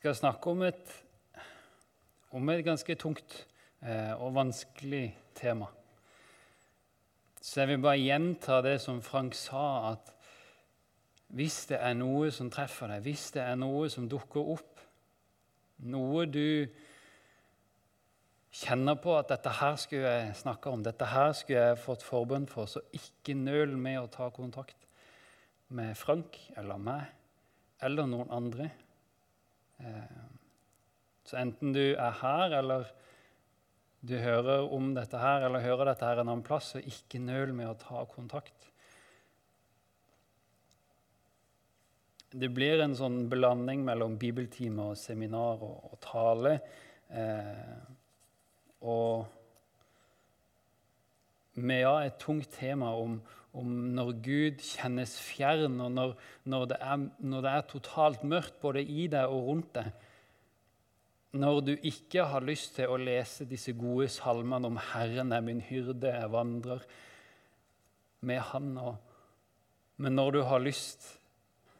skal snakke om et, om et ganske tungt eh, og vanskelig tema. Så jeg vil bare gjenta det som Frank sa, at hvis det er noe som treffer deg, hvis det er noe som dukker opp, noe du kjenner på at dette her skulle jeg snakke om, dette her skulle jeg fått forbønn for, så ikke nøl med å ta kontakt med Frank eller meg eller noen andre. Eh, så enten du er her, eller du hører om dette her, eller hører dette her en annen plass, så ikke nøl med å ta kontakt. Det blir en sånn blanding mellom bibeltime og seminar og, og tale. Eh, og vi har et tungt tema om, om når Gud kjennes fjern, og når, når, det er, når, det er, totalt mørkt både i deg og rundt deg. Når du ikke har lyst til å lese disse gode salmene om 'Herren er min hyrde, jeg vandrer med Han'. Og, men når du har lyst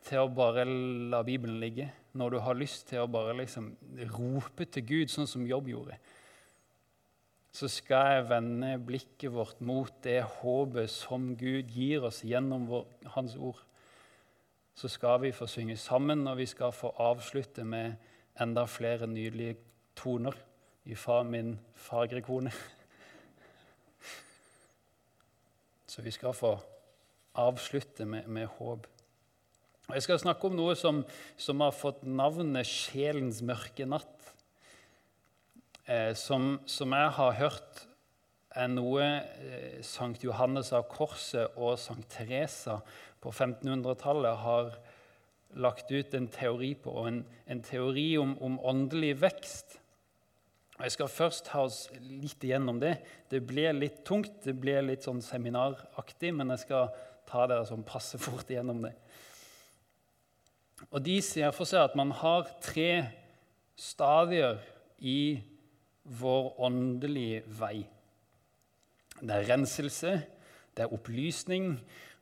til å bare la Bibelen ligge, når du har lyst til å bare liksom rope til Gud, sånn som Jobb gjorde, så skal jeg vende blikket vårt mot det håpet som Gud gir oss gjennom vår, Hans ord. Så skal vi få synge sammen, og vi skal få avslutte med enda flere nydelige toner ifra min fagre kone. Så vi skal få avslutte med, med håp. Jeg skal snakke om noe som, som har fått navnet 'Sjelens mørke natt' eh, som, som, jeg har hørt er noe eh, Sankt Johannes av Korset og Sankt Teresa på 1500-tallet har lagt ut en teori på, en, en teori om, om, åndelig vekst. Jeg skal først ta oss litt igjennom det. Det blir litt tungt, det blir litt sånn seminaraktig, men jeg skal ta dere sånn passe fort igjennom det. Og De ser for seg at man har tre stadier i vår åndelige vei. Det er renselse, det er opplysning,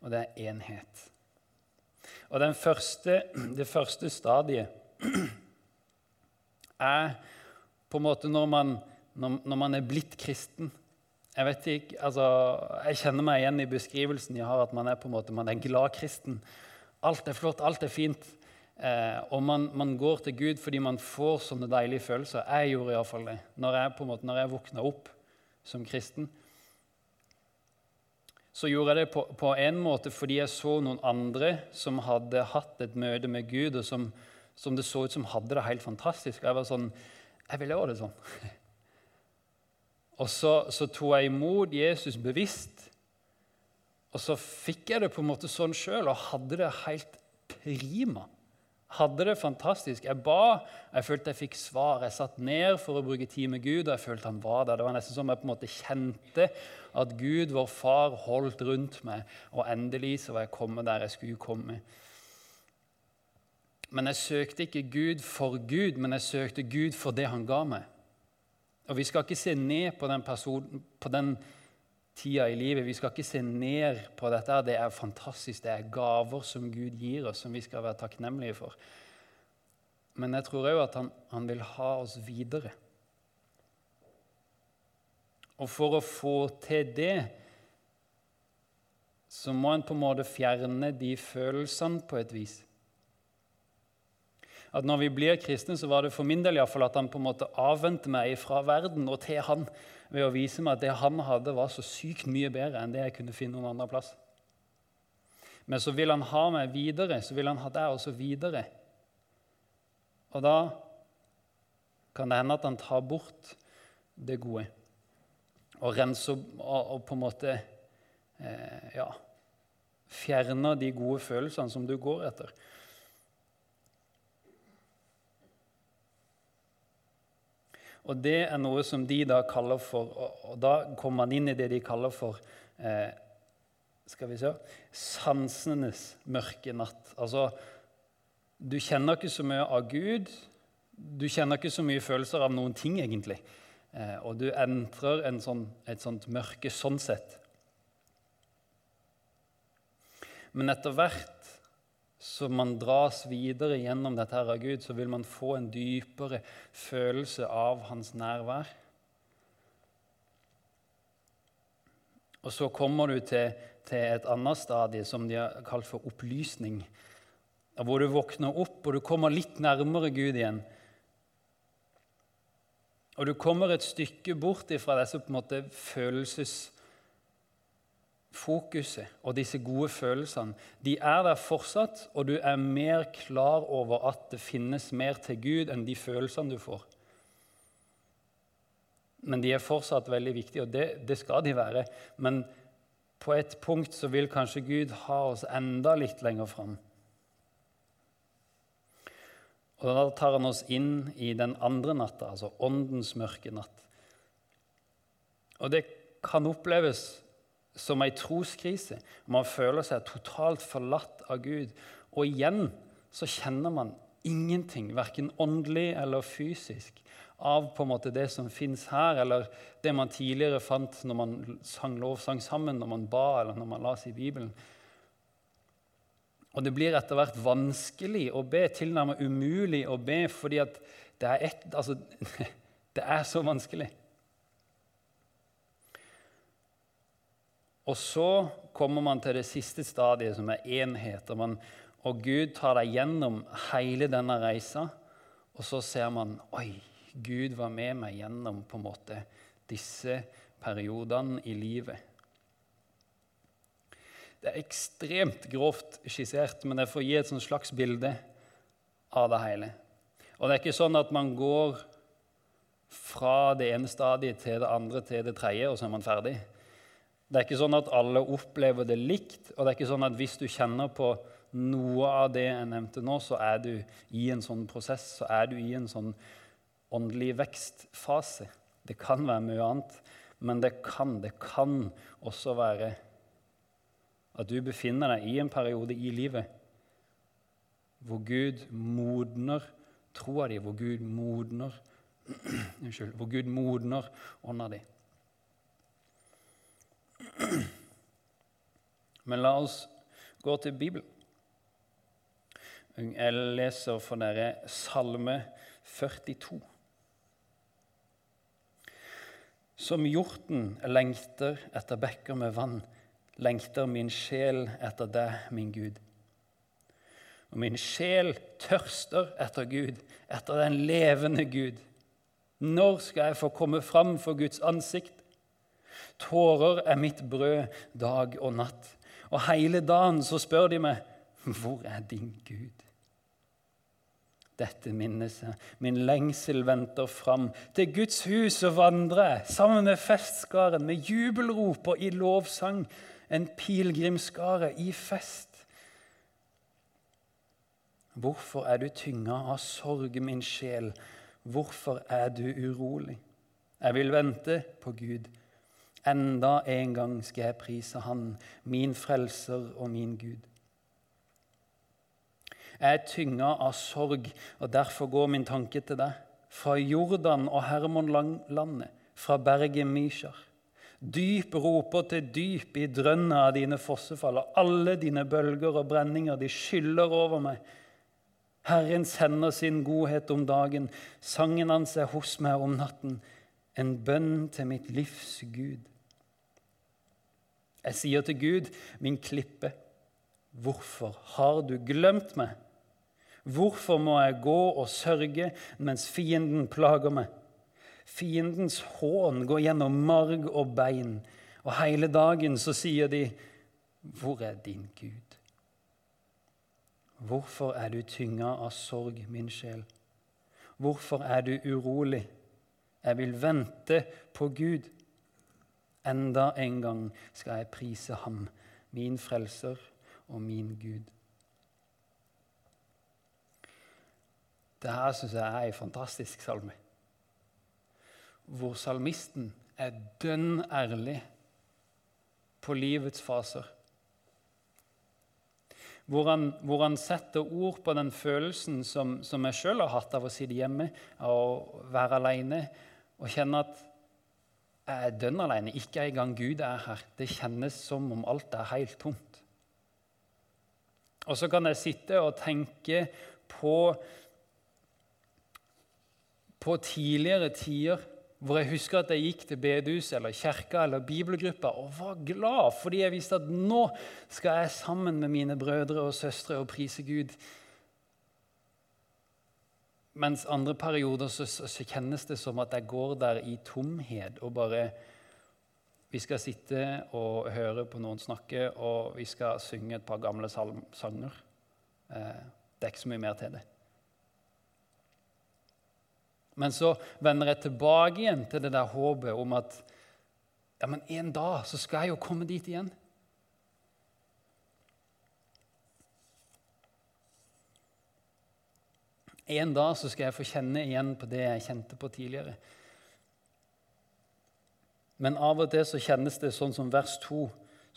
og det er enhet. Og første, det første stadiet er på en måte når man, når, når man er blitt kristen. Jeg vet ikke, altså, jeg kjenner meg igjen i beskrivelsen jeg har, at man er på en måte, man er glad kristen. Alt er flott, alt er fint. Eh, og man, man, går til Gud fordi man får sånne deilige følelser. Jeg gjorde iallfall det når jeg, på en måte, når jeg våkna opp som kristen. Så gjorde jeg det på, på, en måte fordi jeg så noen andre som hadde hatt et møte med Gud, og som, som det så ut som hadde det helt fantastisk. Og jeg var sånn Jeg ville òg det sånn. Og så, så tok jeg imot Jesus bevisst. Og så fikk jeg det på en måte sånn sjøl og hadde det helt prima hadde det fantastisk. Jeg ba, jeg følte jeg fikk svar. Jeg satt ned for å bruke tid med Gud, og jeg følte han var der. Det var nesten som jeg på en måte kjente at Gud, vår far, holdt rundt meg. Og endelig så var jeg kommet der jeg skulle komme. Men jeg søkte ikke Gud for Gud, men jeg søkte Gud for det han ga meg. Og Vi skal ikke se ned på den, personen, på den tida i livet. Vi skal ikke se ned på dette. Det er fantastisk. Det er gaver som Gud gir oss, som vi skal være takknemlige for. Men jeg tror òg at han, han, vil ha oss videre. Og for å få til det så må en på en måte fjerne de følelsene på et vis. At når vi blir kristne, så var det for min del i fall at han på en måte avvendte meg fra verden og til han ved å vise meg at det han hadde, var så sykt mye bedre enn det jeg kunne finne noen andre plass. Men så vil han ha meg videre, så vil han ha deg også videre. Og da kan det hende at han tar bort det gode og renser og, på en måte eh, ja, fjerner de gode følelsene som du går etter. Og det er noe som de da kaller for Og da kommer man inn i det de kaller for eh, skal vi se, sansenes mørke natt. Altså, du kjenner ikke så mye av Gud. Du kjenner ikke så mye følelser av noen ting, egentlig. Eh, og du entrer sånn, et sånt mørke sånn sett. Men etter hvert så man dras videre gjennom dette her av Gud, så vil man få en dypere følelse av hans nærvær. Og så kommer du til, til et annet stadie som de har kalt for opplysning. Hvor du våkner opp, og du kommer litt nærmere Gud igjen. Og du kommer et stykke bort ifra disse på en måte følelsesfokuset og disse gode følelsene. De er der fortsatt, og du er mer klar over at det finnes mer til Gud enn de følelsene du får. Men de er fortsatt veldig viktige, og det, det skal de være. Men på et punkt så vil kanskje Gud ha oss enda litt lenger fram. Og da tar han oss inn i den andre natta, altså åndens mørke natt. Og det kan oppleves som ei troskrise. Man føler seg totalt forlatt av Gud. Og igjen så kjenner man ingenting, verken åndelig eller fysisk, av på en måte det som fins her, eller det man tidligere fant når man sang lovsang sammen, når man ba, eller når man las i Bibelen. Og det blir etter hvert vanskelig å be, tilnærmet umulig å be, fordi at det er, et, altså, det er så vanskelig. Og så kommer man til det siste stadiet, som er enhet. Og, man, og Gud tar deg gjennom hele denne reisa, og så ser man Oi, Gud var med meg gjennom på en måte disse periodene i livet. Det er ekstremt grovt skissert, men for å gi et slags bilde av det hele. Og det er ikke sånn at man går fra det ene stadiet til det andre til det tredje, og så er man ferdig. Det er ikke sånn at alle opplever det likt, og det er ikke sånn at hvis du kjenner på noe av det jeg nevnte nå, så er du i en sånn prosess, så er du i en sånn åndelig vekstfase. Det kan være mye annet, men det kan, det kan også være at du befinner deg i en periode i livet hvor Gud modner troa di, hvor Gud modner Unnskyld. Hvor Gud modner ånda di. Men la oss gå til Bibelen. Jeg leser for dere Salme 42. Som hjorten lengter etter bekker med vann, lengter min sjel etter deg, min Gud. Og min sjel tørster etter Gud, etter den levende Gud. Når skal jeg få komme fram for Guds ansikt? Tårer er mitt brød dag og natt. Og hele dagen så spør de meg, hvor er din Gud? Dette minnes jeg. Min lengsel venter fram. Til Guds hus og vandre, sammen med festskaren, med jubelrop og i lovsang en pilegrimsskare i fest. Hvorfor er du tynga av sorg, min sjel? Hvorfor er du urolig? Jeg vil vente på Gud. Enda en gang skal jeg prise Han, min frelser og min Gud. Jeg er tynga av sorg, og derfor går min tanke til deg. Fra Jordan og Hermonlandet, fra berget Mishar. Dyp roper til dyp i drønnet av dine fossefall, og alle dine bølger og brenninger, de skyller over meg. Herren sender sin godhet om dagen, sangen hans er hos meg om natten, en bønn til mitt livs Gud. Jeg sier til Gud, min klippe, hvorfor har du glemt meg? Hvorfor må jeg gå og sørge mens fienden plager meg? Fiendens hån går gjennom marg og bein, og hele dagen så sier de, 'Hvor er din Gud?' Hvorfor er du tynga av sorg, min sjel? Hvorfor er du urolig? Jeg vil vente på Gud. Enda en gang skal jeg prise ham, min frelser og min Gud. Dette syns jeg er en fantastisk salme hvor salmisten er dønn ærlig på livets faser. Hvor han, hvor han, setter ord på den følelsen som, som jeg sjøl har hatt av å sitte hjemme og være alene og kjenne at jeg er dønn alene. Ikke engang Gud er her. Det kjennes som om alt er helt tomt. Og så kan jeg sitte og tenke på, på tidligere tider hvor jeg husker at jeg gikk til bedehuset eller kirka eller bibelgruppa og var glad fordi jeg visste at nå skal jeg sammen med mine brødre og søstre og prise Gud. Mens andre perioder så, så, kjennes det som at jeg går der i tomhet og bare Vi skal sitte og høre på noen snakke, og vi skal synge et par gamle sanger. Eh, det er ikke så mye mer til det. Men så vender jeg tilbake igjen til det der håpet om at ja, men en dag så skal jeg jo komme dit igjen. En dag så skal jeg få kjenne igjen på det jeg kjente på tidligere. Men av og til så kjennes det sånn som vers 2.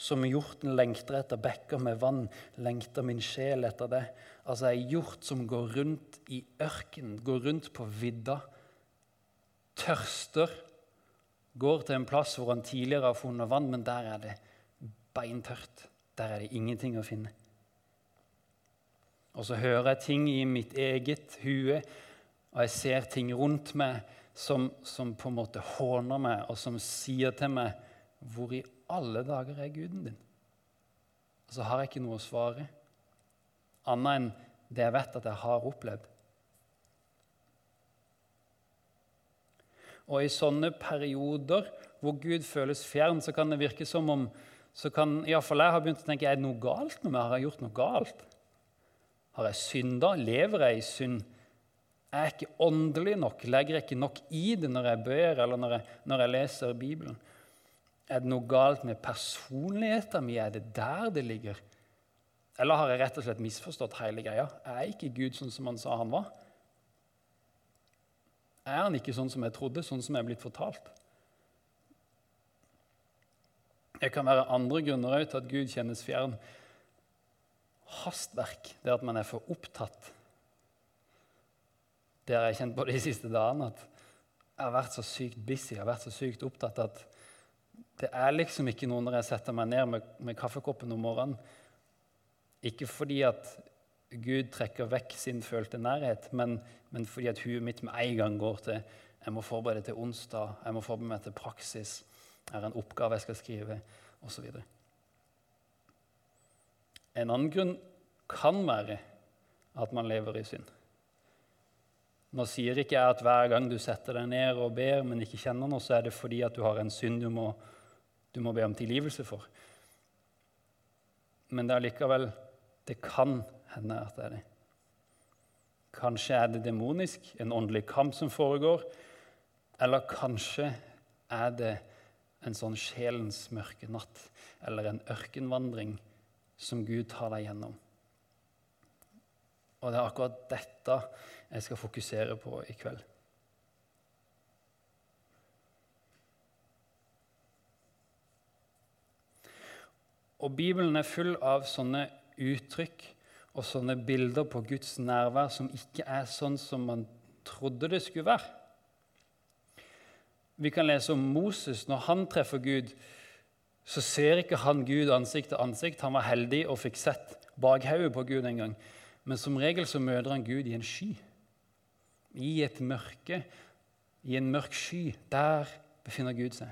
Som hjorten lengter etter bekker med vann, lengter min sjel etter det. Altså ei hjort som går rundt i ørkenen, går rundt på vidda, tørster, går til en plass hvor han tidligere har funnet vann, men der er det beintørt. Der er det ingenting å finne. Og så hører jeg ting i mitt eget hue, og jeg ser ting rundt meg som, som på en måte håner meg, og som sier til meg Hvor i alle dager er guden din? Og så har jeg ikke noe å svare, annet enn det jeg vet at jeg har opplevd. Og i sånne perioder hvor Gud føles fjern, så kan det virke som om så kan, Iallfall jeg har begynt å tenke er det noe galt med meg. Har jeg gjort noe galt? Har jeg synda? Lever jeg i synd? Er jeg ikke åndelig nok? Legger jeg ikke nok i det når jeg ber eller når jeg, når jeg leser Bibelen? Er det noe galt med personligheten min? Er det der det ligger? Eller har jeg rett og slett misforstått hele greia? Er ikke Gud sånn som han sa han var? Er han ikke sånn som jeg trodde, sånn som jeg er blitt fortalt? Det kan være andre grunner til at Gud kjennes fjern. Hastverk, det at man er for opptatt. Det har jeg kjent på de siste dagene. at Jeg har vært så sykt busy, jeg har vært så sykt opptatt at det er liksom ikke noe når jeg setter meg ned med, med kaffekoppen om morgenen. Ikke fordi at Gud trekker vekk sin følte nærhet, men, men fordi at huet mitt med en gang går til jeg må forberede til onsdag, jeg må forberede meg til praksis, jeg har en oppgave jeg skal skrive, osv. En annen grunn kan være at man lever i synd. Nå sier ikke jeg at hver gang du setter deg ned og ber, men ikke kjenner noe, så er det fordi at du har en synd du må du må be om tilgivelse for. Men det er likevel Det kan hende at det er det. Kanskje er det demonisk, en åndelig kamp som foregår. Eller kanskje er det en sånn sjelens mørke natt eller en ørkenvandring som Gud tar deg gjennom. Og det er akkurat dette jeg skal fokusere på i kveld. Og Bibelen er full av sånne uttrykk og sånne bilder på Guds nærvær som ikke er sånn som man trodde det skulle være. Vi kan lese om Moses. Når han treffer Gud, så ser ikke han Gud ansikt til ansikt. Han var heldig og fikk sett bakhodet på Gud en gang. Men som regel så møter han Gud i en sky. I et mørke, i en mørk sky. Der befinner Gud seg.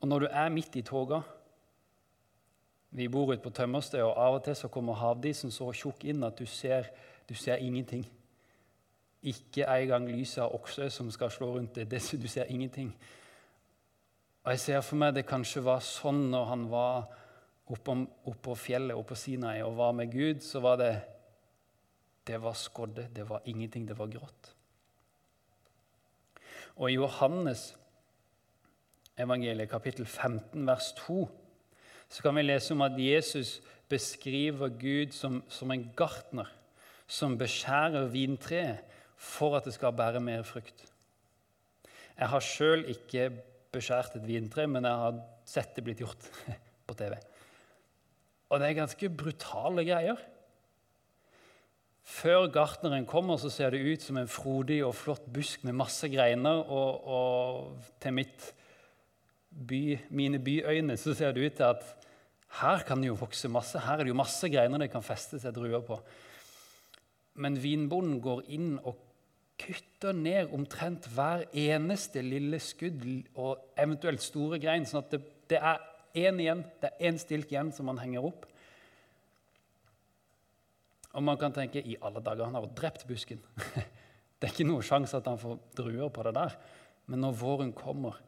Og når du er midt i toga, vi bor ute på tømmerstedet, og av og til så kommer havdisen så tjukk inn at du ser, du ser ingenting. Ikke engang lyset av okse som skal slå rundt det. Du ser ingenting. Og Jeg ser for meg det kanskje var sånn når han var oppå, oppå fjellet oppå Sinai og var med Gud, så var det det var skodde, det var ingenting, det var grått. Og i Johannes evangeliet kapittel 15 vers 2 så kan vi lese om at Jesus beskriver Gud som, som en gartner som beskjærer vintreet for at det skal bære mer frukt. Jeg har sjøl ikke beskjært et vintre, men jeg har sett det blitt gjort på TV. Og det er ganske brutale greier. Før gartneren kommer, så ser det ut som en frodig og flott busk med masse greiner. Og, og til by, mine byøyne så ser det ut til at Her kan det jo vokse masse. Her er det jo masse greiner det kan feste seg druer på. Men vinbonden går inn og kutter ned omtrent hver eneste lille skudd og eventuelt store grein, sånn at det, det er én igjen, det er én stilk igjen som man henger opp. Og man kan tenke i alle dager, han har drept busken. Det er ikke noe sjanse at han får druer på det der. Men når våren kommer,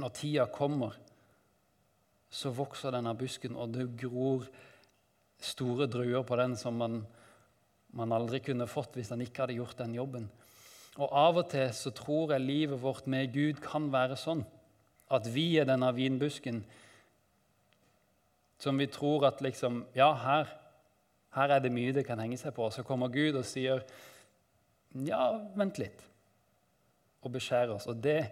når tida kommer, så vokser denne busken, og det gror store druer på den som man, man aldri kunne fått hvis han ikke hadde gjort den jobben. Og Av og til så tror jeg livet vårt med Gud kan være sånn at vi er denne vinbusken som vi tror at liksom Ja, her, her er det mye det kan henge seg på. Så kommer Gud og sier, 'Ja, vent litt', og beskjærer oss. Og det,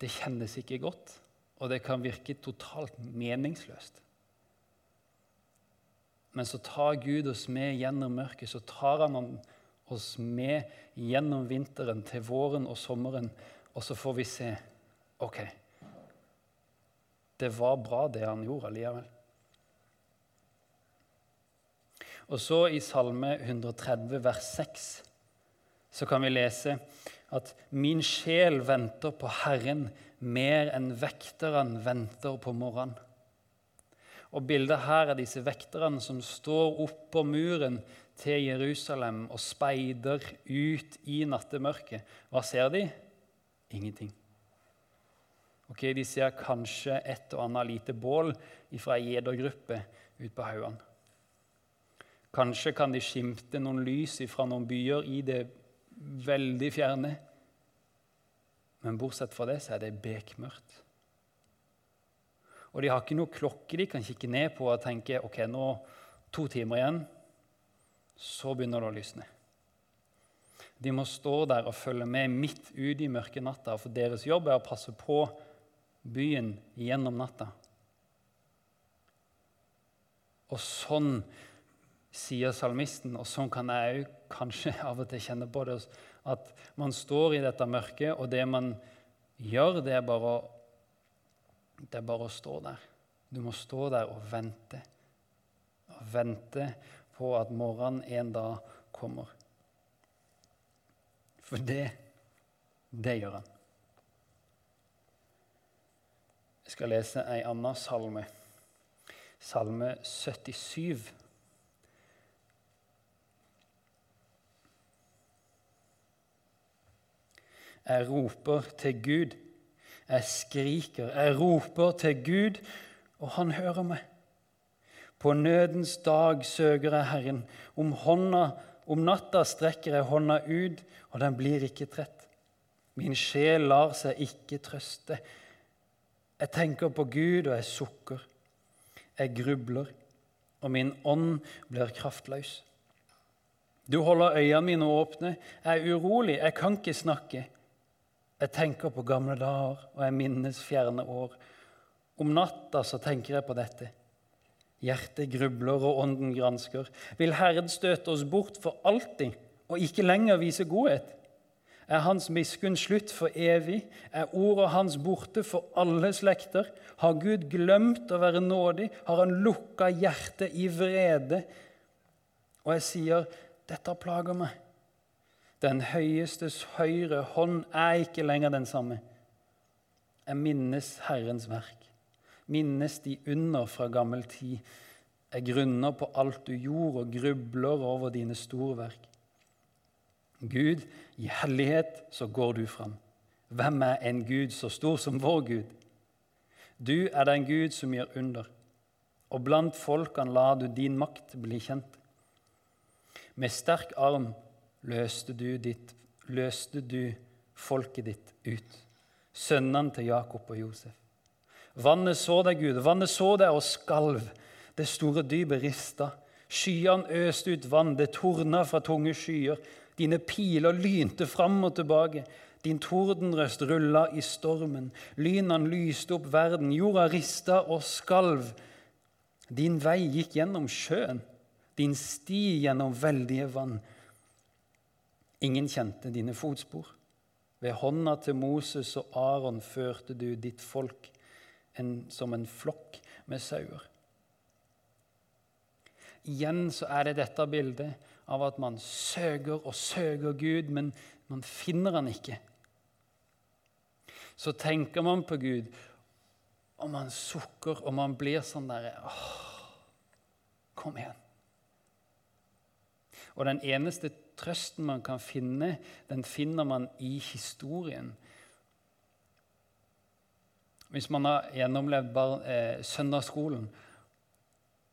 det kjennes ikke godt og det kan virke totalt meningsløst. Men så tar Gud oss med gjennom mørket. Så tar han oss med gjennom vinteren til våren og sommeren, og så får vi se OK. Det var bra, det han gjorde allikevel. Og så i Salme 130, vers 6, så kan vi lese at min sjel venter på Herren mer enn vekteren venter på morgenen. Og Bildet her er disse vekterne som står oppå muren til Jerusalem og speider ut i nattemørket. Hva ser de? Ingenting. Ok, De ser kanskje et og annet lite bål fra ei gjedergruppe ute på haugene. Kanskje kan de skimte noen lys fra noen byer i det veldig fjerne. Men bortsett fra det så er det bekmørkt. Og de har ikke noe klokke de kan kikke ned på og tenke ok, nå to timer igjen, så begynner det å lysne. De må stå der og følge med midt ute i mørke natta, for deres jobb er å passe på byen gjennom natta. Og sånn sier salmisten, og sånn kan jeg òg kanskje av og til kjenne på det, at man står i dette mørket, og det man gjør, det er bare å, det er bare å stå der. Du må stå der og vente. Og vente på at morgenen en dag kommer. For det, det gjør han. Jeg skal lese ei anna salme. Salme 77. Jeg roper til Gud. Jeg skriker, jeg roper til Gud, og han hører meg. På nødens dag søker jeg Herren. Om, hånda, om natta strekker jeg hånda ut, og den blir ikke trett. Min sjel lar seg ikke trøste. Jeg tenker på Gud, og jeg sukker. Jeg grubler, og min ånd blir kraftløs. Du holder øynene mine åpne. Jeg er urolig, jeg kan ikke snakke. Jeg tenker på gamle dager, og jeg minnes fjerne år. Om natta så tenker jeg på dette. Hjertet grubler og ånden gransker. Vil Herren støte oss bort for alltid og ikke lenger vise godhet? Er Hans miskunn slutt for evig? Er ordet Hans borte for alle slekter? Har Gud glemt å være nådig? Har Han lukka hjertet i vrede? Og jeg sier, dette plager meg. Den høyestes høyre hånd er ikke lenger den samme. Jeg minnes Herrens verk, minnes de under fra gammel tid. Jeg grunner på alt du gjorde, og grubler over dine store verk. Gud, i hellighet så går du fram. Hvem er en Gud så stor som vår Gud? Du er den Gud som gjør under, og blant folkene lar du din makt bli kjent. Med sterk arm løste du, ditt, løste du folket ditt ut, sønnene til Jakob og Josef. Vannet så deg, Gud, vannet så deg og skalv. Det store dypet rista. Skyene øste ut vann, det torna fra tunge skyer. Dine piler lynte fram og tilbake. Din tordenrøst rulla i stormen. Lynene lyste opp verden. Jorda rista og skalv. Din vei gikk gjennom sjøen, din sti gjennom veldige vann. Ingen kjente dine fotspor. Ved hånda til Moses og Aron førte du ditt folk. en, som en flokk med sauer. Igjen så er det dette bildet av at man søker og søker Gud, men man finner han ikke. Så tenker man på Gud, og man sukker, og man blir sånn derre Kom igjen. Og den eneste trøsten man kan finne, den finner man i historien. Hvis man har gjennomlevd bar, eh, søndagsskolen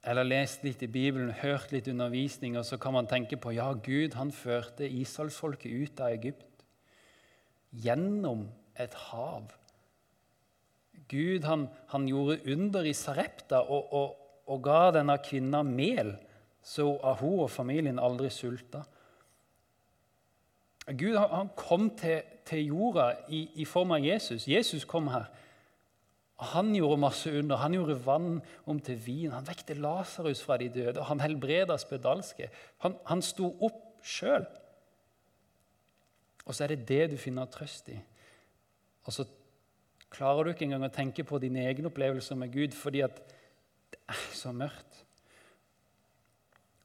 eller lest litt i Bibelen, hørt litt undervisning, og så kan man tenke på ja, Gud han førte israelsfolket ut av Egypt gjennom et hav. Gud han, han gjorde under i Sarepta og, og, og ga denne kvinna mel, så hun og familien aldri sulta. Gud han kom til, til jorda i, i, form av Jesus. Jesus kom her. Han gjorde masse under. Han gjorde vann om til vin. Han vekte Lasarus fra de døde. Han helbreda spedalske. Han, han sto opp sjøl. Og så er det det du finner trøst i. Og så klarer du ikke engang å tenke på dine egne opplevelser med Gud fordi at det er så mørkt.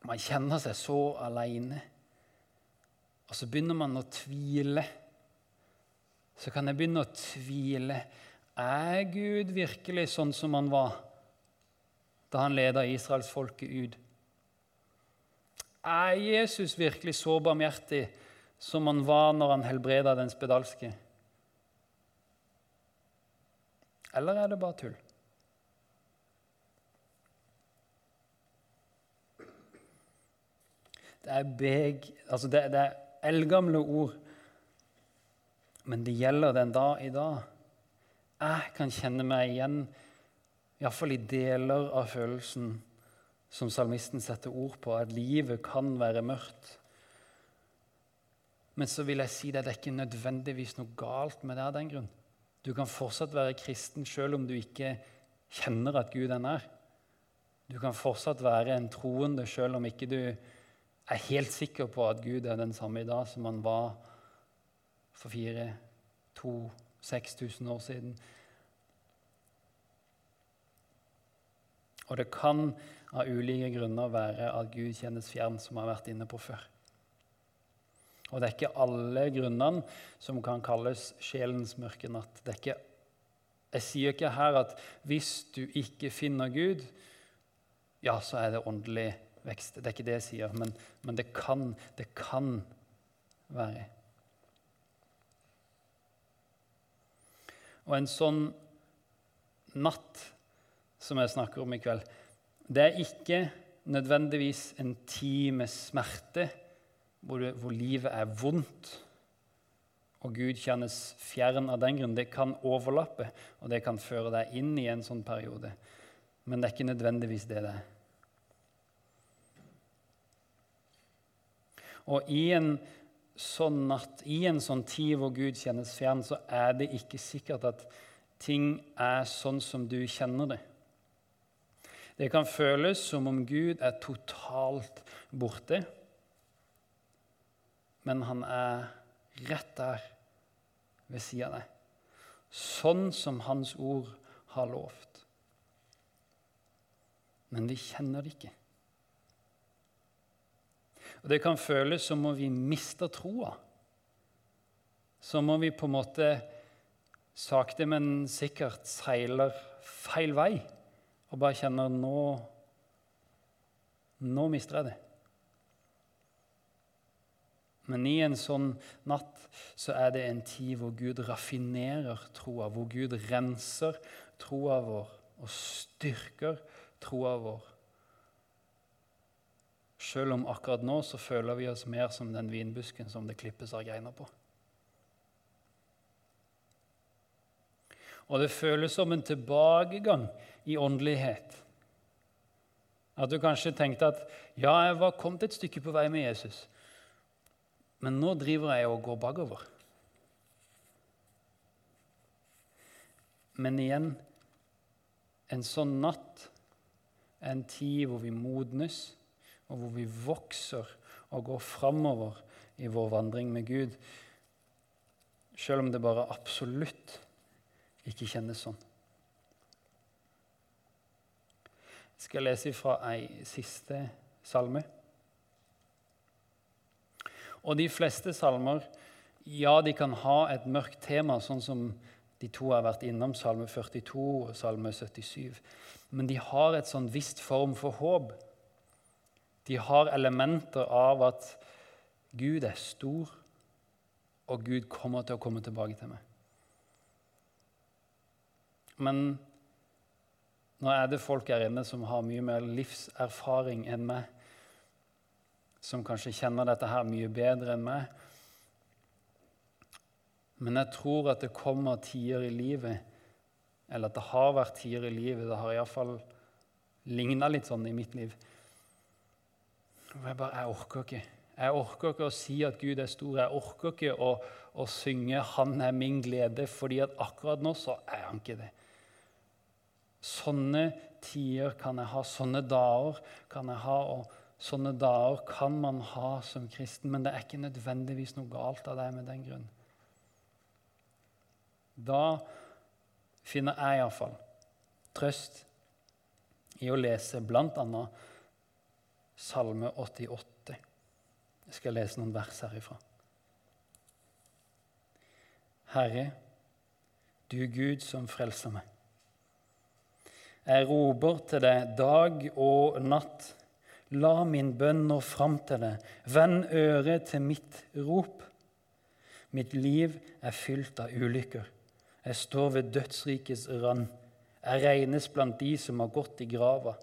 Man kjenner seg så aleine. Og så begynner man å tvile. Så kan jeg begynne å tvile. Er Gud virkelig sånn som han var da han leda israelsfolket ut? Er Jesus virkelig så barmhjertig som han var når han helbreda den spedalske? Eller er det bare tull? Det er, beg, altså det, det er eldgamle ord, men det gjelder den dag i dag. Jeg kan kjenne meg igjen, iallfall i deler av følelsen som salmisten setter ord på, at livet kan være mørkt. Men så vil jeg si det, det er ikke nødvendigvis noe galt med det av den grunn. Du kan fortsatt være kristen selv om du ikke kjenner at Gud er nær. Du kan fortsatt være en troende selv om ikke du er helt sikker på at Gud er den samme i dag som han var for fire, to, 6000 år siden. Og det kan av ulike grunner være at Gud kjennes fjern, som vi har vært inne på før. Og det er ikke alle grunnene som kan kalles sjelens mørke natt. Ikke, jeg sier ikke her at hvis du ikke finner Gud, ja, så er det åndelig vekst. Det er ikke det jeg sier, men, men det, kan, det kan være. Og en sånn natt som jeg snakker om i kveld, det er ikke nødvendigvis en tid med smerte hvor, du, hvor livet er vondt og Gud kjennes fjern av den grunn. Det kan overlappe, og det kan føre deg inn i en sånn periode. Men det er ikke nødvendigvis det det er. Og i en sånn natt, i en sånn tid hvor Gud kjennes fjern, så er det ikke sikkert at ting er sånn som du kjenner det. Det kan føles som om Gud er totalt borte, men han er rett der ved sida av deg. Sånn som Hans ord har lovt. Men vi kjenner det ikke. Og Det kan føles som om vi mister troa. Som om vi på en måte sakte, men sikkert seiler feil vei og bare kjenner nå Nå mister jeg det. Men i en sånn natt så er det en tid hvor Gud raffinerer troa, hvor Gud renser troa vår og styrker troa vår selv om akkurat nå så føler vi oss mer som den vinbusken som det klippes av greiner på. Og det føles som en tilbakegang i åndelighet. At du kanskje tenkte at ja, jeg var kommet et stykke på vei med Jesus, men nå driver jeg og går bakover. Men igjen en sånn natt en tid hvor vi modnes og hvor vi vokser og går framover i vår vandring med Gud, selv om det bare absolutt ikke kjennes sånn. Jeg skal lese fra ei siste salme. Og de fleste salmer ja, de kan ha et mørkt tema, sånn som de to har vært innom, salme 42 og salme 77. Men de har et sånn visst form for håp. De har elementer av at Gud er stor, og Gud kommer til å komme tilbake til meg. Men nå er det folk her inne som har mye mer livserfaring enn meg, som kanskje kjenner dette her mye bedre enn meg. Men jeg tror at det kommer tider i livet, eller at det har vært tider i livet Det har iallfall ligna litt sånn i mitt liv. Jeg bare Jeg orker ikke. Jeg orker ikke å si at Gud er stor. Jeg orker ikke å, å synge 'Han er min glede', fordi at akkurat nå så er han ikke det. Sånne tider kan jeg ha, sånne dager kan jeg ha. og Sånne dager kan man ha som kristen, men det er ikke nødvendigvis noe galt av deg med den grunn. Da finner jeg iallfall trøst i å lese bl.a. Salme 88. Jeg skal lese noen vers herifra. Herre, du Gud som frelser meg. Jeg roper til deg dag og natt. La min bønn nå fram til deg. Vend øret til mitt rop. Mitt liv er fylt av ulykker. Jeg står ved dødsrikets rand. Jeg regnes blant de som har gått i grava.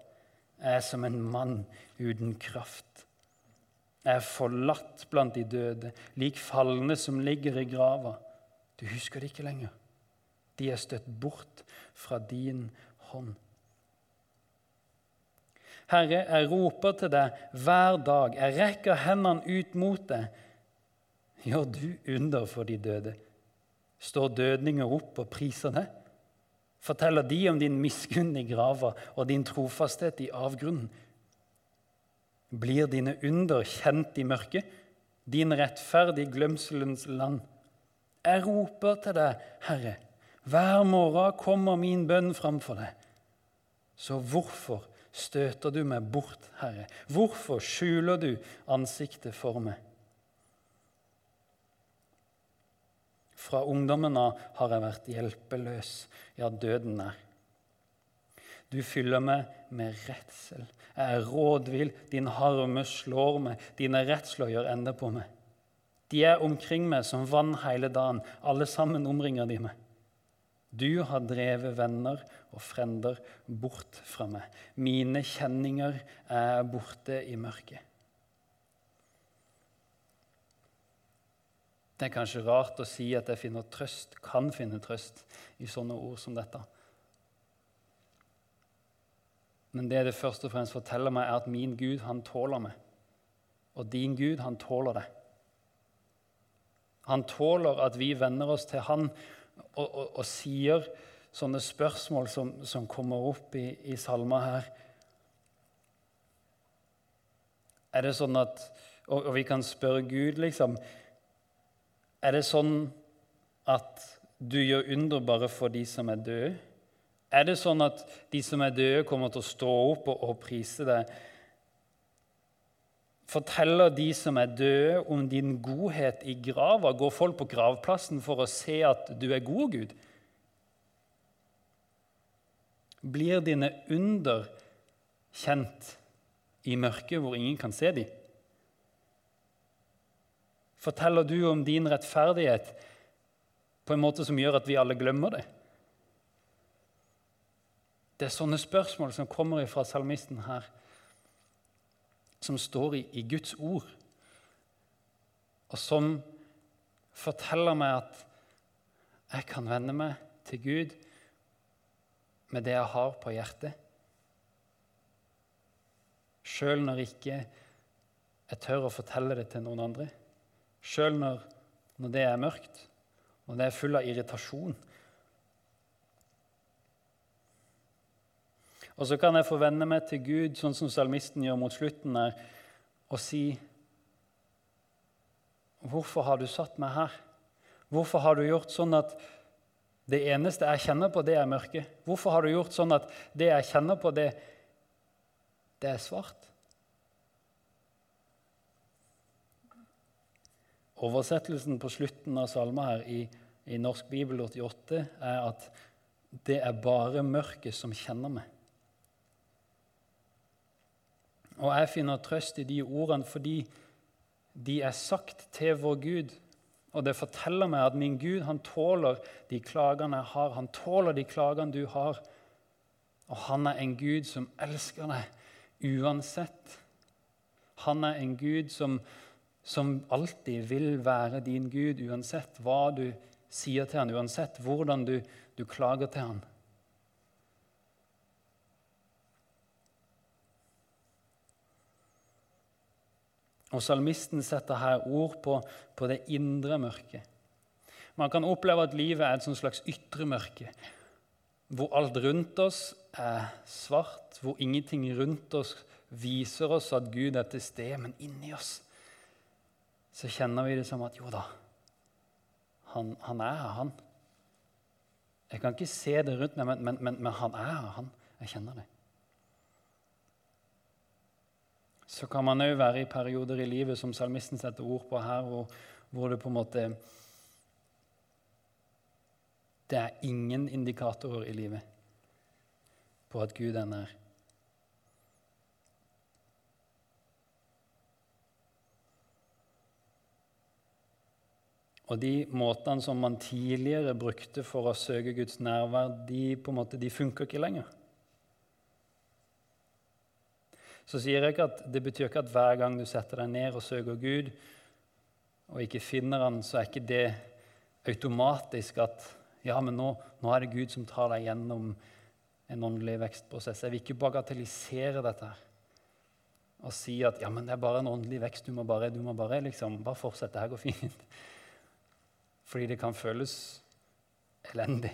Jeg er som en mann uten kraft. Jeg er forlatt blant de døde, lik falne som ligger i grava. Du husker det ikke lenger. De er støtt bort fra din hånd. Herre, jeg roper til deg hver dag. Jeg rekker hendene ut mot deg. Gjør du under for de døde står dødninger opp og priser deg? Forteller de om din miskunn i grava og din trofasthet i avgrunnen? Blir dine under kjent i mørket, din rettferd i glemselens land? Jeg roper til deg, Herre. Hver morgen kommer min bønn framfor deg. Så hvorfor støter du meg bort, Herre? Hvorfor skjuler du ansiktet for meg? Fra ungdommen av har jeg vært hjelpeløs, ja, døden er. Du fyller meg med redsel. Jeg er rådvill, din harme slår meg, dine redsler gjør ende på meg. De er omkring meg som vann hele dagen, alle sammen omringer de meg. Du har drevet venner og frender bort fra meg. Mine kjenninger er borte i mørket. Det er kanskje rart å si at jeg finner trøst, kan finne trøst i sånne ord som dette. Men det det først og fremst forteller meg, er at min Gud, han tåler meg. Og din Gud, han tåler det. Han tåler at vi venner oss til han og, og, og sier sånne spørsmål som, som kommer opp i, i salmer her. Er det sånn at og, og vi kan spørre Gud, liksom er det sånn at du gjør under bare for de som er døde? Er det sånn at de som er døde, kommer til å stå opp og, og prise deg? Forteller de som er døde, om din godhet i grava? Går folk på gravplassen for å se at du er god, Gud? Blir dine under kjent i mørket hvor ingen kan se dem? Forteller du om din rettferdighet på en måte som gjør at vi alle glemmer det? Det er sånne spørsmål som kommer fra salmisten her, som står i, i Guds ord, og som forteller meg at jeg kan vende meg til Gud med det jeg har på hjertet. Sjøl når ikke jeg tør å fortelle det til noen andre. Sjøl når, når det er mørkt, og det er full av irritasjon. Og så kan jeg forvenne meg til Gud, sånn som salmisten gjør mot slutten her, og si Hvorfor har du satt meg her? Hvorfor har du gjort sånn at det eneste jeg kjenner på, det er mørket? Hvorfor har du gjort sånn at det jeg kjenner på, det, det er svart. Oversettelsen på slutten av salma her i, i Norsk bibel 88 er at det er bare mørket som kjenner meg. Og jeg finner trøst i de ordene fordi de er sagt til vår Gud. Og det forteller meg at min Gud han tåler de klagene jeg har. Han tåler de klagene du har. Og han er en Gud som elsker deg uansett. Han er en Gud som, som alltid vil være din Gud, uansett hva du sier til han, uansett hvordan du, du klager til han. Og Salmisten setter her ord på, på det indre mørket. Man kan oppleve at livet er et slags ytre mørke, hvor alt rundt oss er svart, hvor ingenting rundt oss viser oss at Gud er til stede, men inni oss så kjenner vi det som at jo da, han, han er her, han. Jeg kan ikke se det rundt meg, men, men, men han er her, han. Jeg kjenner det. Så kan man òg være i perioder i livet som salmisten setter ord på her, hvor, hvor det på en måte Det er ingen indikatorer i livet på at Gud er nær. Og de måtene som man tidligere brukte for å søke Guds nærvær, de, på en måte, de funker ikke lenger. Så sier jeg ikke at det betyr ikke at hver gang du setter deg ned og søker Gud, og ikke finner Han, så er ikke det automatisk at ja, men nå, nå er det Gud som tar deg gjennom en åndelig vekstprosess. Jeg vil ikke bagatellisere dette her og si at ja, men det er bare en åndelig vekst. Du må bare, du må bare, liksom, bare fortsette. Det her går fint. Fordi det kan føles elendig.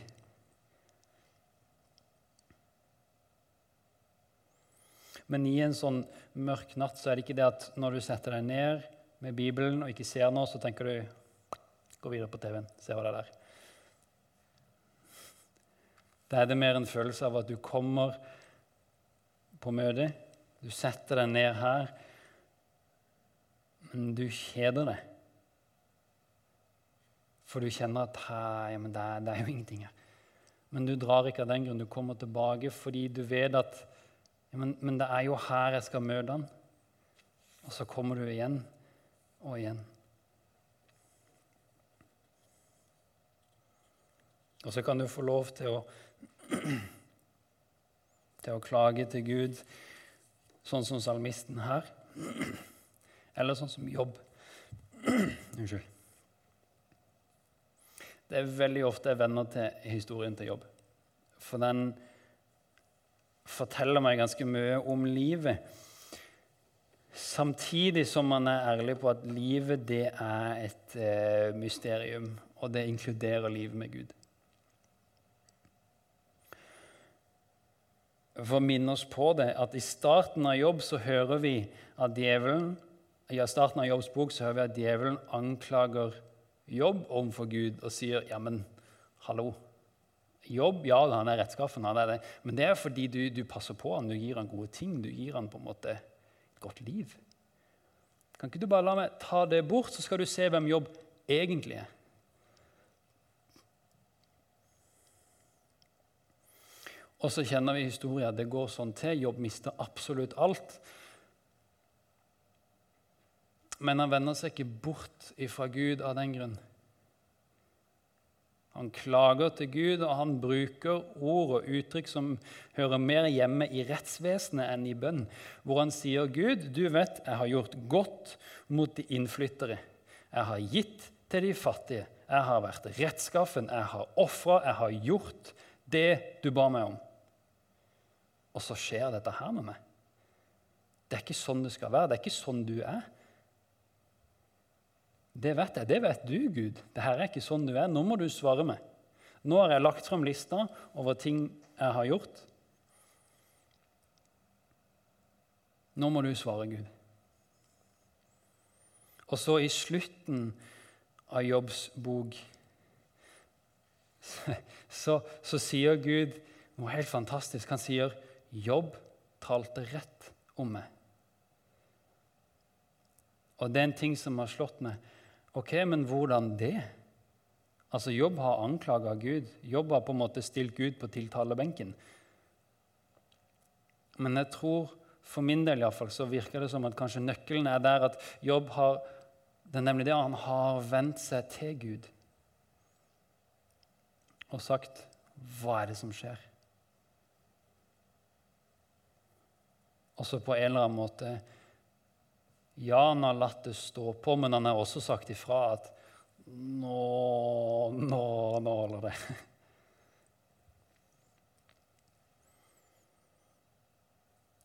Men i en sånn mørk natt så er det ikke det at når du setter deg ned med Bibelen og ikke ser noe, så tenker du Gå videre på TV-en, se hva det er der. Da er det mer en følelse av at du kommer på møtet, du setter deg ned her, men du kjeder deg. For du kjenner at hei, det er, det er jo ingenting her. Men du drar ikke av den grunn. Du kommer tilbake fordi du vet at ja, men, men, det er jo her jeg skal møte han. Og så kommer du igjen og igjen. Og så kan du få lov til å, til å klage til Gud, sånn som salmisten her. Eller sånn som jobb. Unnskyld. Det er veldig ofte jeg venner til historien til jobb. For den forteller meg ganske mye om livet. Samtidig som man er ærlig på at livet det er et eh, mysterium, og det inkluderer livet med Gud. For å minne oss på det, at i starten av jobb så hører vi at djevelen i starten av Jobbs bok så hører vi at djevelen anklager jobb overfor Gud og sier ja, men hallo, jobb, ja, han er rettskaffen, han er det. men det er fordi du, du, passer på han, du gir han gode ting, du gir han på en måte et godt liv. Kan ikke du bare la meg ta det bort, så skal du se hvem jobb egentlig er? Og så kjenner vi historien. Det går sånn til. Jobb mister absolutt alt. Men han vender seg ikke bort ifra Gud av den grunn. Han klager til Gud, og han bruker ord og uttrykk som hører mer hjemme i rettsvesenet enn i bønn, hvor han sier, 'Gud, du vet jeg har gjort godt mot de innflyttere.' 'Jeg har gitt til de fattige. Jeg har vært rettskaffen. Jeg har ofra. Jeg har gjort det du ba meg om.' Og så skjer dette her med meg. Det er ikke sånn det skal være. Det er ikke sånn du er. Det vet jeg. Det vet du, Gud. Dette er ikke sånn du er. Nå må du svare meg. Nå har jeg lagt fram lista over ting jeg har gjort. Nå må du svare, Gud. Og så i slutten av Jobbs bok så, så sier Gud noe helt fantastisk. Han sier Jobb talte rett om meg. Og det er en ting som har slått meg. Ok, men hvordan det? Altså, Jobb har anklaga Gud. Jobb har på en måte stilt Gud på tiltalebenken. Men jeg tror, for min del iallfall, så virker det som at kanskje nøkkelen er der at Jobb har Det er nemlig det han har vendt seg til Gud og sagt Hva er det som skjer? Og så på en eller annen måte Ja, han har latt det stå på, men han har også sagt ifra at nå, nå, nå holder det.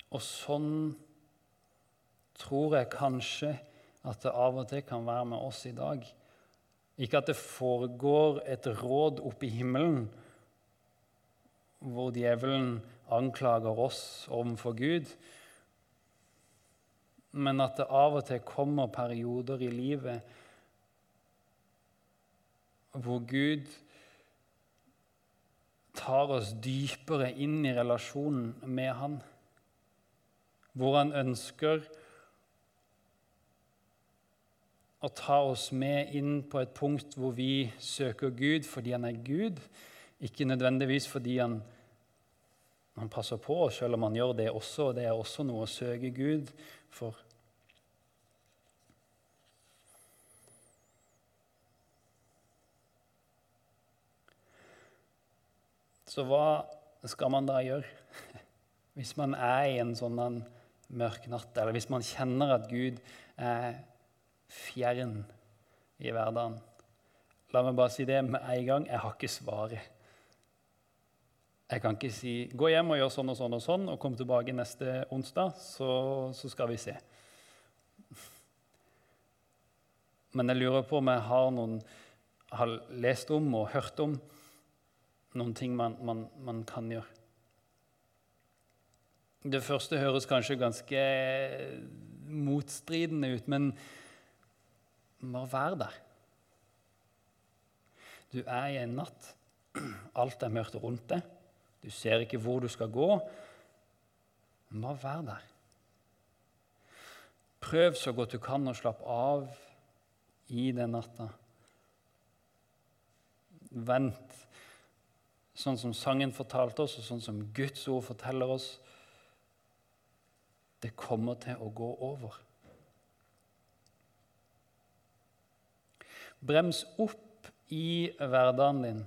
Og sånn tror jeg kanskje at det av og til kan være med oss i dag. Ikke at det foregår et råd oppe i himmelen hvor djevelen anklager oss overfor Gud, men at det av og til kommer perioder i livet hvor Gud tar oss dypere inn i relasjonen med Han hvor han ønsker å ta oss med inn på et punkt hvor vi søker Gud fordi han er Gud, ikke nødvendigvis fordi han, han passer på selv om han gjør det også. og Det er også noe å søke Gud for. Så hva skal man da gjøre hvis man er i en sånn mørk natt, eller hvis man kjenner at Gud er fjern i hverdagen. La meg bare si det med en gang. Jeg har ikke svaret. Jeg kan ikke si 'gå hjem og gjør sånn og sånn og sånn', og kom tilbake neste onsdag, så, så skal vi se. Men jeg lurer på om jeg har, noen, har lest om og hørt om noen ting man, man, man kan gjøre. Det første høres kanskje ganske motstridende ut, men bare vær der. Du er i en natt. Alt er mørkt rundt deg. Du ser ikke hvor du skal gå. Bare vær der. Prøv så godt du kan å slappe av i den natta. Vent, sånn som sangen fortalte oss, og sånn som Guds ord forteller oss. Det kommer til å gå over. Brems opp i hverdagen din.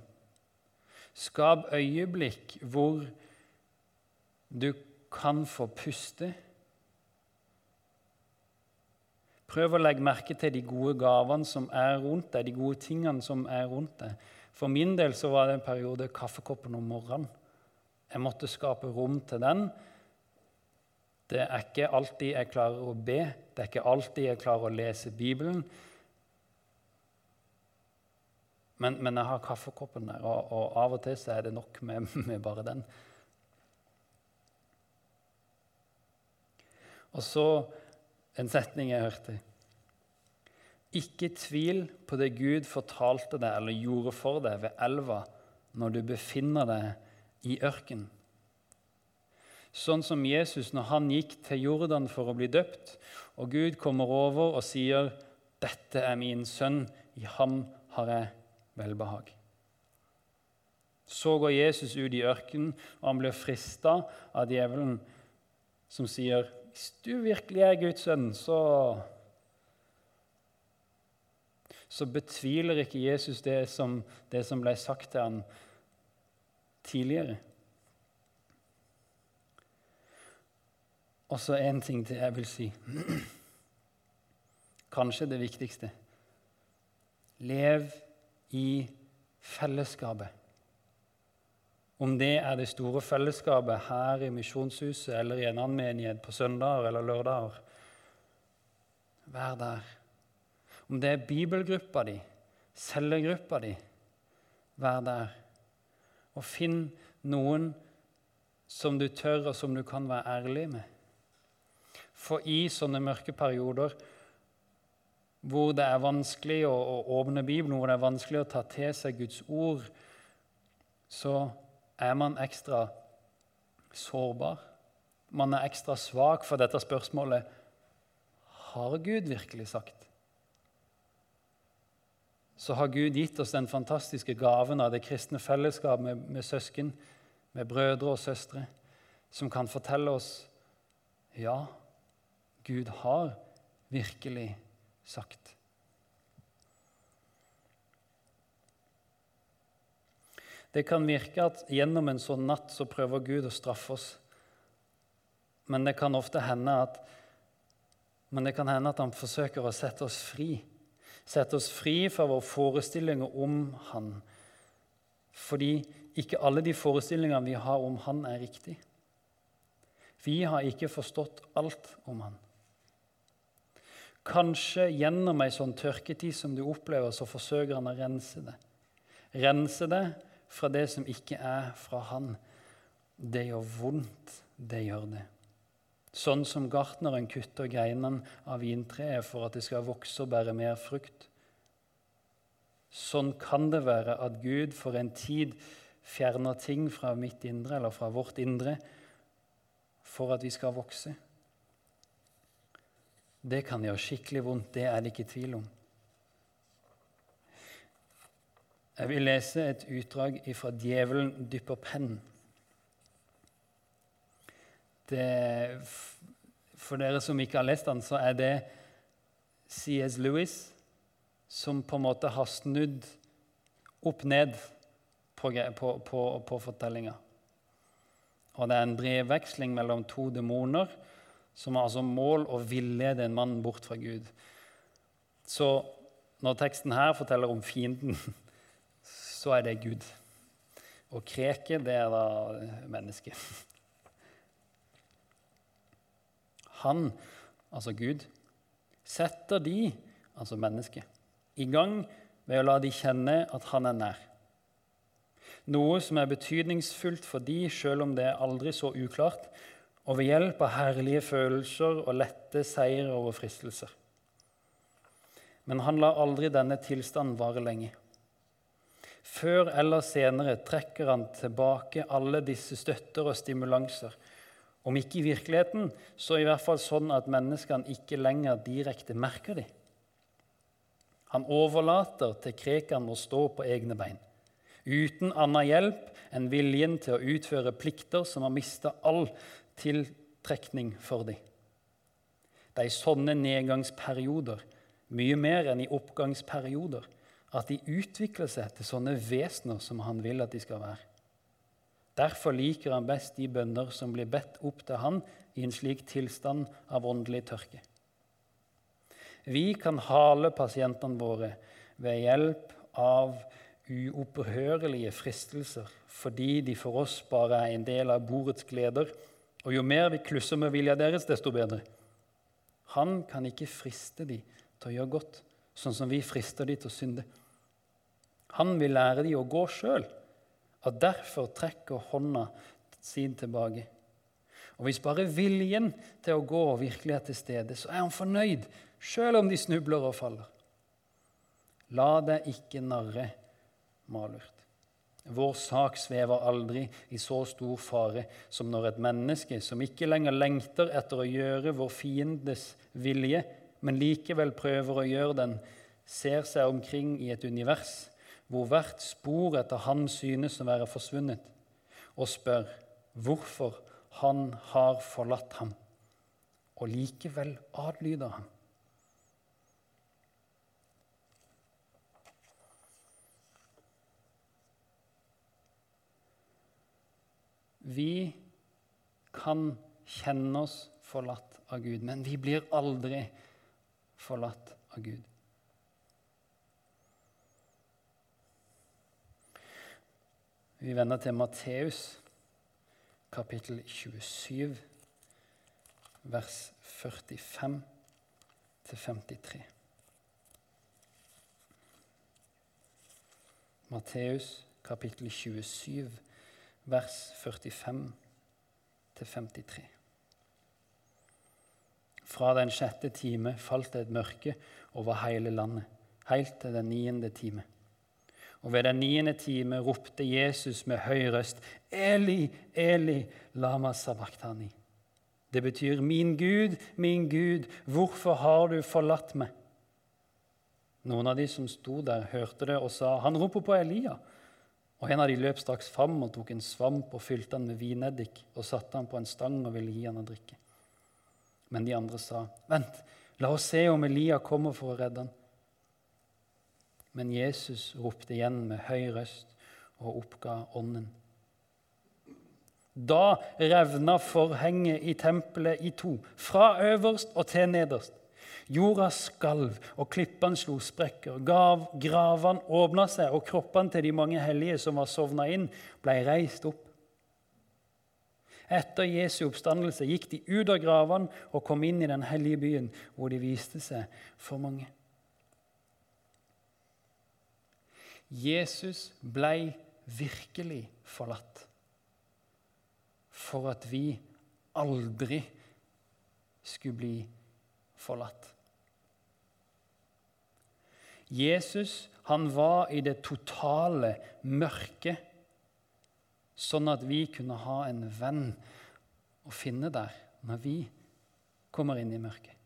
Skap øyeblikk hvor du kan få puste. Prøv å legge merke til de gode gavene som er rundt deg, de gode tingene som er rundt deg. For min del så var det en periode kaffekoppen om morgenen. Jeg måtte skape rom til den det er ikke alltid jeg klarer å be, det er ikke alltid jeg klarer å lese Bibelen. Men, men jeg har kaffekoppen der, og, og, av og til så er det nok med, med bare den. Og så en setning jeg hørte. Ikke tvil på det Gud fortalte deg eller gjorde for deg ved elva når du befinner deg i ørkenen. Sånn som Jesus når han gikk til Jordan for å bli døpt, og Gud kommer over og sier, 'Dette er min sønn, i ham har jeg velbehag'. Så går Jesus ut i ørkenen, og han blir frista av djevelen, som sier, 'Hvis du virkelig er Guds sønn, så så betviler ikke Jesus det som, det som ble sagt til ham tidligere. Og så en ting til jeg vil si. Kanskje det viktigste. Lev i fellesskapet. Om det er det store fellesskapet her i Misjonshuset eller i en annen menighet på søndager eller lørdager. Vær der. Om det er bibelgruppa di, cellegruppa di, vær der. Og finn noen som du tør, og som du kan være ærlig med. For i sånne mørke perioder hvor det er vanskelig å, å, åpne Bibelen, hvor det er vanskelig å ta til seg Guds ord, så er man ekstra sårbar. man er ekstra svak for dette spørsmålet har Gud virkelig sagt? Så har Gud gitt oss den fantastiske gaven av det kristne fellesskap med, med søsken, med brødre og søstre, som kan fortelle oss ja, Gud har virkelig sagt. Det kan virke at gjennom en sånn natt så prøver Gud å straffe oss. Men det kan ofte hende at, kan hende at han forsøker å sette oss fri. Sette oss fri fra våre forestillinger om han. Fordi ikke alle de forestillingene vi har om han, er riktige. Vi har ikke forstått alt om han. Kanskje gjennom ei sånn tørketid som du opplever, så forsøker han å rense det. Rense det fra det som ikke er fra Han. Det gjør vondt, det gjør det. Sånn som gartneren kutter greinene av vintreet for at det skal vokse og bære mer frukt. Sånn kan det være at Gud for en tid fjerner ting fra mitt indre eller fra vårt indre for at vi skal vokse. Det kan gjøre skikkelig vondt, det er det ikke tvil om. Jeg vil lese et utdrag fra 'Djevelen dypper penn'. For dere som ikke har lest den, så er det C.S. Lewis som på en måte har snudd opp ned på, på, på, på fortellinga. Og det er en brevveksling mellom to demoner som har altså mål å villede en mann bort fra Gud. Så når teksten her forteller om fienden så er det Gud. Og kreket, det er da mennesket. Han, altså Gud, setter de, altså mennesket, i gang ved å la de kjenne at han er nær. Noe som er betydningsfullt for de, selv om det er aldri så uklart, og ved hjelp av herlige følelser og lette seier over fristelser. Men han lar aldri denne tilstanden vare lenge. Før eller senere trekker han tilbake alle disse støtter og stimulanser. Om ikke i virkeligheten, så i hvert fall sånn at menneskene ikke lenger direkte merker dem. Han overlater til krekene å stå på egne bein, uten annen hjelp enn viljen til å utføre plikter som har mista all tiltrekning for dem. Det er i sånne nedgangsperioder, mye mer enn i oppgangsperioder, at de utvikler seg til sånne vesener som han vil at de skal være. Derfor liker han best de bønner som blir bedt opp til han i en slik tilstand av åndelig tørke. Vi kan hale pasientene våre ved hjelp av uopphørlige fristelser fordi de for oss bare er en del av bordets gleder, og jo mer vi klusser med vilja deres, desto bedre. Han kan ikke friste de til å gjøre godt, sånn som vi frister de til å synde. Han vil lære de å gå sjøl, og derfor trekker hånda sin tilbake. Og Hvis bare viljen til å gå virkelig er til stede, så er han fornøyd, sjøl om de snubler og faller. La deg ikke narre, malurt. Vår sak svever aldri i så stor fare som når et menneske som ikke lenger lengter etter å gjøre vår fiendes vilje, men likevel prøver å gjøre den, ser seg omkring i et univers hvor hvert spor etter han synes å være forsvunnet, og spør hvorfor han har forlatt ham, og likevel adlyder ham. Vi kan kjenne oss forlatt av Gud, men vi blir aldri forlatt av Gud. Vi vender til Matteus, kapittel 27, vers 45 53. Matteus, kapittel 27, vers 45 53. Fra den sjette time falt det et mørke over hele landet, helt til den niende time. Og ved den niende time ropte Jesus med høy røst, Eli, Eli, lama sabachthani. Det betyr 'Min Gud, min Gud, hvorfor har du forlatt meg?' Noen av de som sto der, hørte det og sa, 'Han roper på Elia.' Og En av de løp straks fram og tok en svamp og fylte den med vineddik og satte den på en stang og ville gi han å drikke. Men de andre sa, 'Vent, la oss se om Elia kommer for å redde han.' Men Jesus ropte igjen med høy røst og oppga ånden. Da revna forhenget i tempelet i to, fra øverst og til nederst. Jorda skalv, og klippene slo sprekker. Gav, gravene åpna seg, og kroppene til de mange hellige som var sovna inn, ble reist opp. Etter Jesu oppstandelse gikk de ut av gravene og kom inn i den hellige byen, hvor de viste seg for mange. Jesus ble virkelig forlatt for at vi aldri skulle bli forlatt. Jesus han var i det totale mørket, sånn at vi kunne ha en venn å finne der når vi kommer inn i mørket.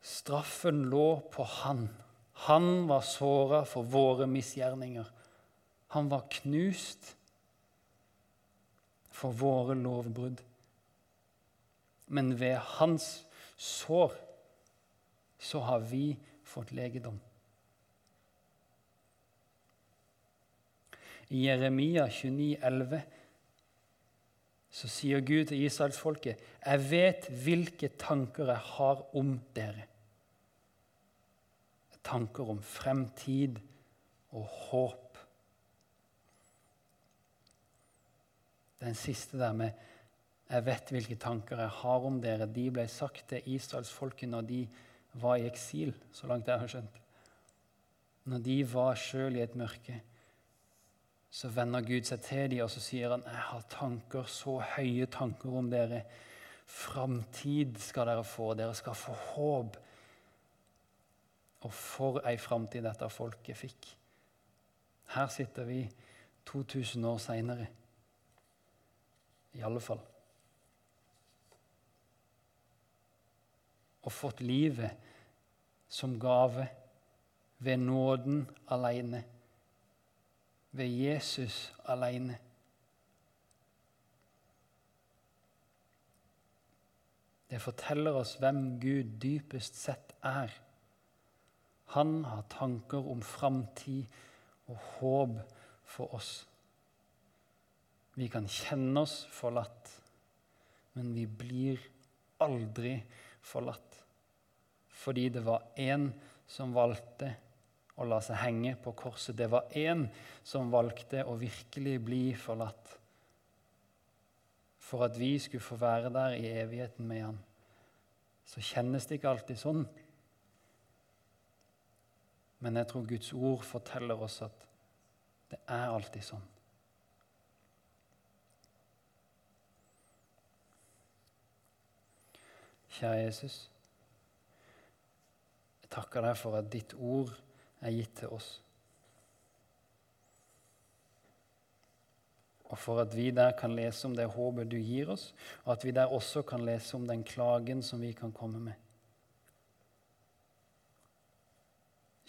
Straffen lå på han. Han var såra for våre misgjerninger. Han var knust for våre lovbrudd. Men ved hans sår så har vi fått legedom. I Jeremia 29, 29,11 så sier Gud til israelsfolket, 'Jeg vet hvilke tanker jeg har om dere.' Tanker om fremtid og håp Den siste der med 'Jeg vet hvilke tanker jeg har om dere', de ble sagt til israelsfolket når de var i eksil, så langt jeg har skjønt. Når de var sjøl i et mørke, så vender Gud seg til dem og så sier han, 'Jeg har tanker, så høye tanker om dere.' Framtid skal dere få. Dere skal få håp. Og for ei framtid dette folket fikk. Her sitter vi 2000 år seinere i alle fall. Og fått livet som gave ved nåden alene. Ved Jesus alene. Det forteller oss hvem Gud dypest sett er. Han har tanker om framtid og håp for oss. Vi kan kjenne oss forlatt, men vi blir aldri forlatt. Fordi det var én som valgte å la seg henge på korset. Det var én som valgte å virkelig bli forlatt. For at vi skulle få være der i evigheten med han. Så kjennes det ikke alltid sånn. Men jeg tror Guds ord forteller oss at det er alltid sånn. Kjære Jesus. Jeg takker deg for at ditt ord er gitt til oss. Og for at vi der kan lese om det håpet du gir oss, og at vi der også kan lese om den klagen som vi kan komme med.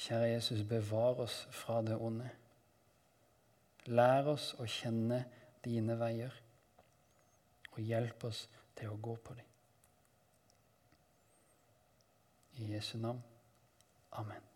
Kjære Jesus, bevar oss fra det onde. Lær oss å kjenne dine veier, og hjelp oss til å gå på dem. I Jesu navn. Amen.